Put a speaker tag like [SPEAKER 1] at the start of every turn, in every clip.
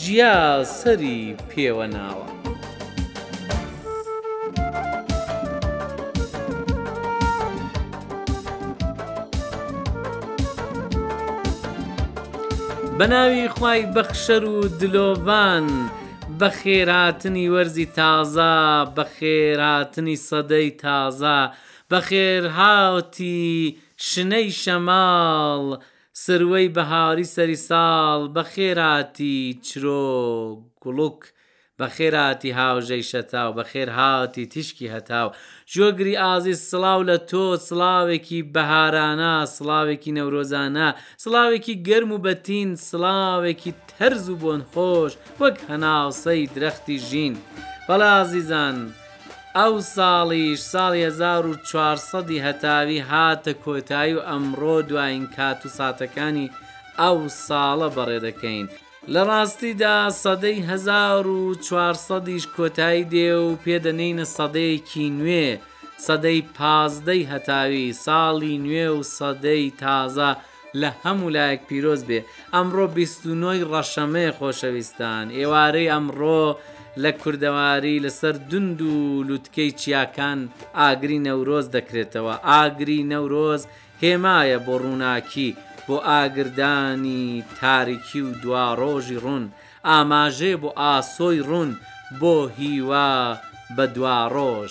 [SPEAKER 1] جیا سەری پێوە ناوە. بە ناوی خوای بەخشەر و دلۆڤان بە خێرهاتنی وەرزی تازە بە خێرهاتنی سەدەی تازە بە خێرهاتی شنەی شەماڵ سروەی بەهاری سەری ساڵ بەخێرهاتی چرۆ گوڵک بەخێرهاتی هاوژەی شەتاو بەخێرهاتی تیشکی هەتاو جۆگری ئازیز سڵاو لە تۆ سڵاوێکی بەهارانە سڵاوێکی نەورۆزانە سڵاوێکی گەرم و بەتین سڵاوێکی تەرز و بۆنخۆش وەک هەناسەی درەختی ژین بەڵێ ئازیزان ئەو ساڵیش، ساڵی هەزار و چوار سەد ی هەتاوی هاتە کۆتایی و ئەمڕۆ دوایین کات و ساتەکانی ئەو ساڵە بەڕێ دەکەین. لە ڕاستیدا سەدەی هەزار و چوار سەد یش کۆتایی دێ و پێ دەنێینە سەدەیەکی نوێ، سەدەی پازدە ی هەتاوی، ساڵی نوێ و سەدەی تازە، لە هەموو لایەک پیرۆز بێ. ئەمڕۆ بیست و نۆی ڕەشەمەیە خۆشەویستان، ئێوارەی ئەمڕۆ لە کوردەواری لەسەر دوند و لوتکەی چیاکان ئاگری نەورۆز دەکرێتەوە، ئاگری نەورۆز هێمایە بۆ ڕووناکی، بۆ ئاگردانی تاریکی و دواڕۆژی ڕوون، ئاماژەیە بۆ ئاسۆی ڕوون، بۆ هیوا بە دواڕۆژ.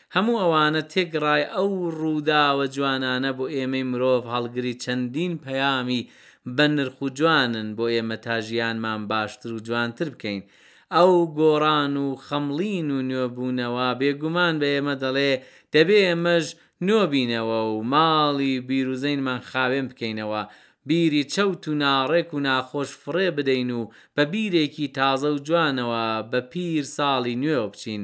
[SPEAKER 1] هەموو ئەوانە تێکڕای ئەو ڕووداوە جوانانە بۆ ئێمەی مرۆڤ هەڵگری چەندین پەیامی بە نرخ و جوانن بۆ ئێمە تا ژیانمان باشتر و جوانتر بکەین. ئەو گۆڕان و خەمڵین و نوێبوونەوە بێگومان بە ئێمە دەڵێ دەبێ ئێمەش نۆ بینەوە و ماڵی بیر و زەینمان خاوێن بکەینەوە، بیری چەوت و ناڕێک و ناخۆش فڕێ بدەین و بە بیرێکی تازە و جوانەوە بە پیر ساڵی نوێوە بچین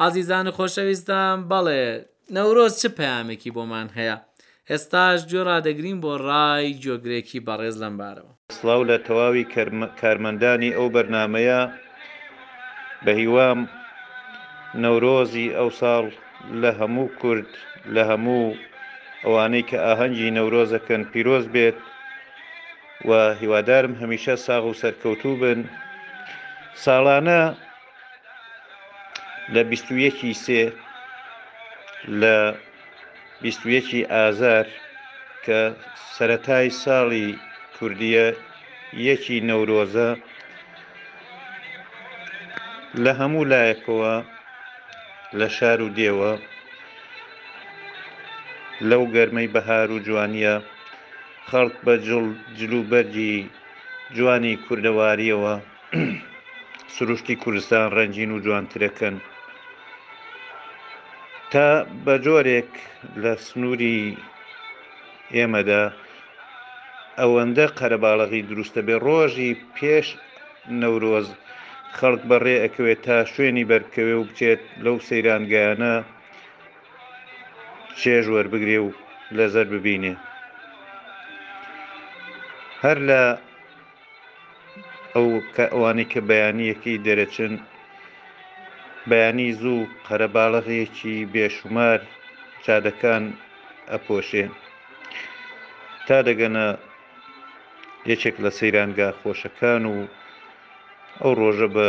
[SPEAKER 1] ئازیزان و خۆشەویستان بەڵێ نەورۆز چ پەیامێکی بۆمان هەیە؟ ئێستاش گوێ ڕادەگرین بۆ ڕای گوێگرێکی بەڕێز لەم
[SPEAKER 2] بارەوە. سڵاو لە تەواوی کارمەندانی ئەو بەرنامەیە بە هیوام نەورۆزی ئەوساڵ لە هەموو کورد لە هەموو ئەوانەی کە ئاهەنگی نەورۆزەکەن پیرۆز بێت و هیوادارم هەمیشە ساغ و سەرکەوتوو بن ساڵانە لە بیست و یەکی سێ لە بیست و یەکی ئازار کە سەتای ساڵی کوردیە یەکی نەورۆزە لە هەموو لایەکەوە لە شار و دێوە لەو گەرمەی بەهار و جوانیە خەڵک بە جڵ جلوبەرگی جوانی کوردەواریەوە سروشتی کوردستان ڕەنجین و جوانترەکەن تا بە جۆرێک لە سنووری ئێمەدا ئەوەندە قەرەباڵغی دروستە بێ ڕۆژی پێش نەورۆز خەڵک بەڕێ ئەکەوێت تا شوێنی بەرکەوێ و بچێت لەو سەیرانگەیانە چێژ وەربگرێ و لەزەر ببینێ هەر لە ئەو ئەوانەی کە بەیانییەکەی دەرەچن بەیانی زوو قەرەباڵغێکی بێشومار جادەکان ئەپۆشێ تا دەگەنە یەکێک لە سەیرانگا خۆشەکان و ئەو ڕۆژە بە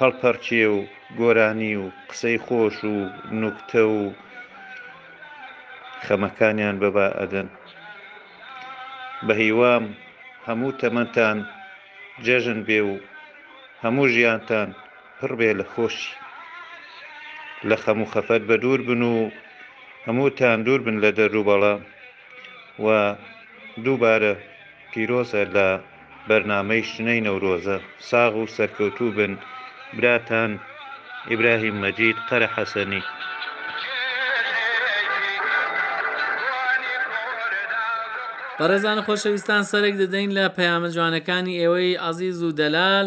[SPEAKER 2] هەڵپەرچێ و گۆرانی و قسەی خۆش و نوکتە و خەمەکانیان بەبا ئەدەن بەهیوام هەموو تەمەنتان جەژن بێ و هەموو ژیانتان پڕ بێ لە خۆشی. لە خەم و خەفەت بەدوور بن و هەمووتان دوور بن لە دەرد و بەڵا و دووبارە پیرۆزە لە بەرنامەی شنەی نەورۆزە ساغ و سەرکەوتوو بن براتان ئیبراهیم مەجید قەرە حەسەنی.
[SPEAKER 1] بەڕێزان و خۆشەویستان سەرێک دەدەین لە پەیامە جوانەکانی ئێوەی ئەزیز و دەلال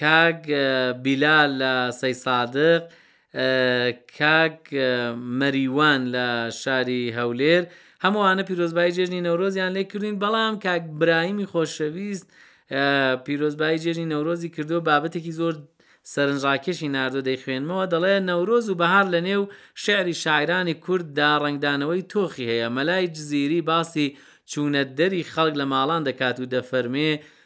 [SPEAKER 1] کاک بیلال لە سەیسادق کاک مەریوان لە شاری هەولێر هەمووانە پیرۆزبایی جێژنی نەورۆزیان لێ کردین بەڵام کاک برایمی خۆشەویست پیرۆزبایی جێژنی نەورۆزی کردو بابەتێکی زۆر سەرنجڕاکێشی نردۆ دەیخوێنمەوە دەڵێ نەورۆز و بەهار لە نێو شعری شاعرانی کورددا ڕنگدانەوەی تۆخی هەیە مەلای جززیری باسی چوونەتدەری خەڵک لە ماڵان دەکات و دەفەرمێ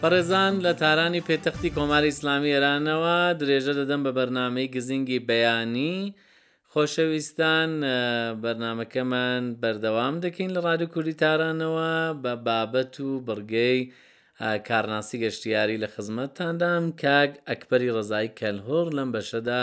[SPEAKER 1] بەڕێزان لە تارانی پێتەختی کۆماری ئیسلامی ئێرانەوە درێژە دەدەم بە بەرنامەی گزینگی بەیانی خۆشەویستان بەرنمەکەمان بەردەوام دەکەین لە ڕادو کوردی تارانەوە بە بابەت و بڕگەی کارناسی گەشتیاری لە خزمەتتاندام کاک ئەکبەری ڕزای کەلهۆڕ لەم بەشەدا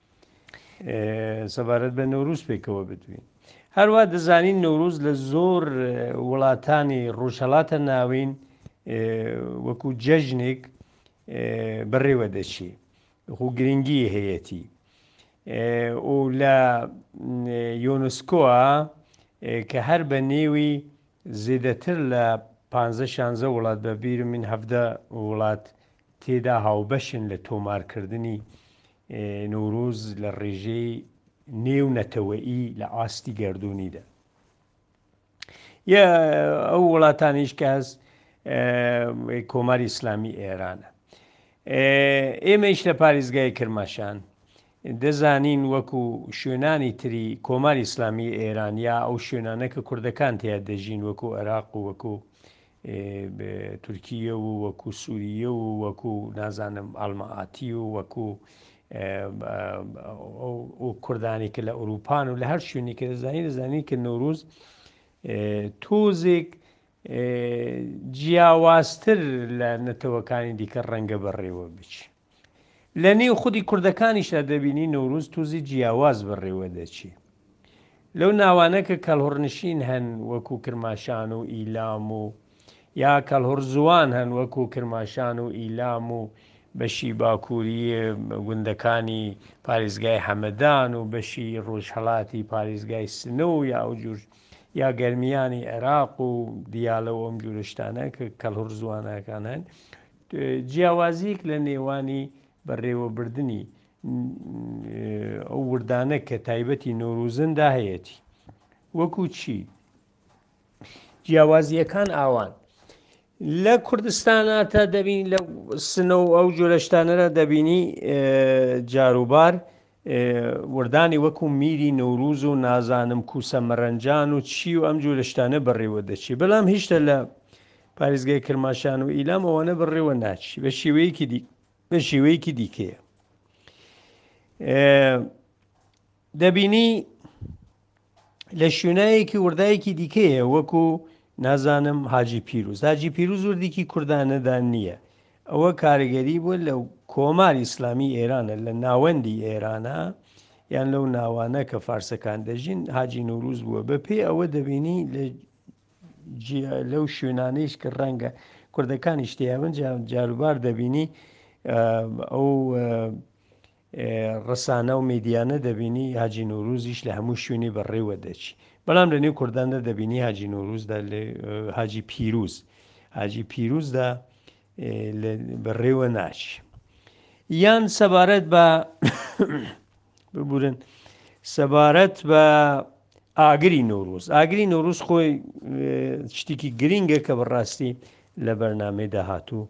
[SPEAKER 3] سەبارەت بە نەوروز پێکەوە بدوین هەروە دەزانین نەوروز لە زۆر وڵاتانی ڕوژهڵاتە ناوین وەکو جەژنێک بەڕێوە دەچی خو گرنگی هەیەتی و لە یۆنسکۆە کە هەر بە نێوی زیدەتر لە پ شانزە وڵات بە بیر من هەفتە وڵات تێدا هاوبەشن لە تۆمارکردنی نەورۆز لە ڕێژەی نێو نەتەوەئی لە ئاستی گردردونیدا ئەو وڵاتانیش کە هەست کۆماری ئیسلامی ئێرانە ئێمەیش لە پاریزگای کرماشان دەزانین وەکو شوێنانی تری کۆماری ئیسلامی ئێرانیا ئەو شوێنانە کە کوردەکان تیا دەژین وەکو عێراق و وەکو تورکییە و وەکوو سوورییە و وەکوو نازانم ئەڵمەعاتی و وەکوو کوردانی کە لە ئەوروپان و لە هەر شوێنی کە دەزانی دەزانی کە نوروز تۆزێک جیاوازتر لە نەتەوەکانی دیکە ڕەنگە بەڕێوە بچی لە نێو خودی کوردەکانیشدا دەبینی نەوروز توزی جیاواز بەڕێوە دەچی لەو ناوانە کە کەلهڕنشین هەن وەکو کرماشان و ئیلام و یا کەلهڕ زوان هەن وەکو کرماشان و ئیلام و بەشی باکووری گوندەکانی پارێزگای حەمەدان و بەشی ڕۆژهڵاتی پارێزگای سنە و یا ئەو جور یا گەرمیانی عێراق و دیالە و ئەم جورشتانە کە کەلهڕ زوانەکان هەن جیاوازییەک لە نێوانی بەڕێوەبردنی ئەو وردانە کە تایبەتی نەوروزن دا هەیەتی. وەکو چی؟ جیاوازییەکان ئاوان. لە کوردستانە تا دەبین لە سنە و ئەو جۆرەشتانەرە دەبینی جاروبار وردانی وەکو میری نەوروز و نازانم کوسە مەرەنجان و چی و ئەم جورە شتانە بەڕێوە دەچی بەلام هیشتە لە پاریزگای کرماشان و ئیلام ئەوانە بەڕێوە ناچی بە شیوەیەکی دی بە شیوەیەکی دیکەیە دەبینی لە شوێنایەکی وردایەکی دیکەیە وەکو نازانم حاجی پیروز حاجی پیروز وردێکی کوردانەدا نییە ئەوە کارگەری بووە لە کۆمار ئیسلامی ئێرانە لە ناوەندی ئێرانە یان لەو ناوانە کە فارسەکان دەژین حاجی نوروز بووە بە پێی ئەوە دەبینی لە لەو شوێنانەیش کە ڕەنگە کوردەکانی شتیاون جاروبار دەبینی ئەو ڕسانە و میدیانە دەبینی هاجی نوروزیش لە هەموو شوێنی بەڕێوە دەچی بەڵام لە نێو کورداندا دەبینی هاجی نوروزدا هاجی پیروز هاجی پیروزدا بەڕێوە ناچی یان سەبارەت بە ببورن سەبارەت بە ئاگری نوروز ئاگری نوروز خۆی شتێکی گرینگە کە بەڕاستی لە بەرنمەی داهاتوو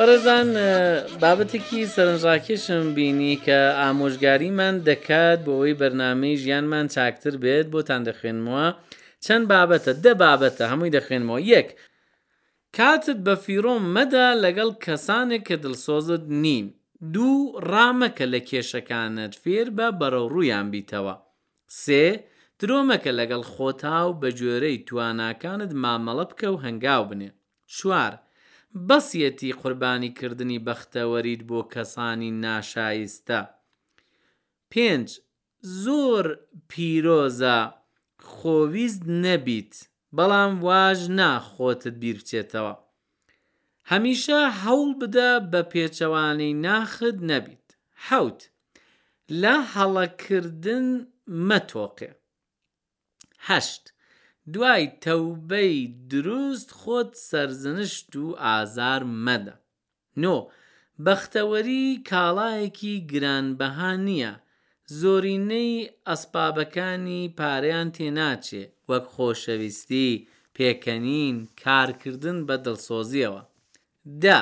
[SPEAKER 1] بەڕێزان بابەتێکی سەرنجڕاکێشم بینی کە ئامۆژگاریمان دەکات بۆ ئەوەی بەرنمەی ژیانمان چاکتر بێت بۆتان دەخوێنمەوە چەند بابەتە دە بابەتە هەمووی دەخوێنمەوە یەک کاتت بە فیڕۆ مەدە لەگەڵ کەسانێک کە دڵسۆزت نین. دوو، ڕامەکە لە کێشەکانت، فێربە بەرەوڕوویان بیتەوە. سێ، درۆ مەکە لەگەڵ خۆتا و بەگوێرەی تواناکانت مامەڵە بکە و هەنگاو بنێ. چوار، بەسیەتی قوربانیکردنی بەختەوەریت بۆ کەسانی ناشایستە. پێنج، زۆر پیرۆزە خۆویست نەبیت بەڵام واش نا خۆتت بیربچێتەوە هەمیشە هەوڵ بدە بە پێچەوانەی ناخت نەبیت حەوت. لە هەڵەکردن مەتۆقێ هەشت دوای تەوبەی دروست خۆت سەرزنشت و ئازار مەدە نۆ بەختەوەری کاڵایەکی گرانبەها نیە زۆرینەی ئەسبابەکانی پارەیان تێناچێ وەک خۆشەویستی پێکەنین کارکردن بە دڵسۆزیەوە دە،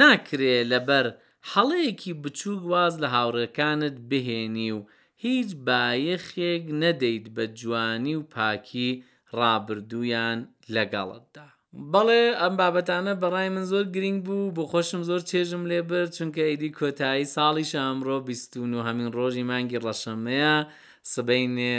[SPEAKER 1] ناکرێ لەبەر هەڵەیەکی بچووک واز لە هاوڕێکانت بهێنی و هیچ بایەخێک نەدەیت بە جوانی و پاکی ڕابردوویان لەگەڵتدا. بەڵێ ئەم بابەتانە بەڕای من زۆر گرینگ بوو، بۆخۆشم زۆر چێژم لێ برد، چونکە ئیدی کۆتایی ساڵیشە ئەمڕۆ بیست و نۆهەمین ڕۆژی مانگی ڕەشەمەیە، سبەینێ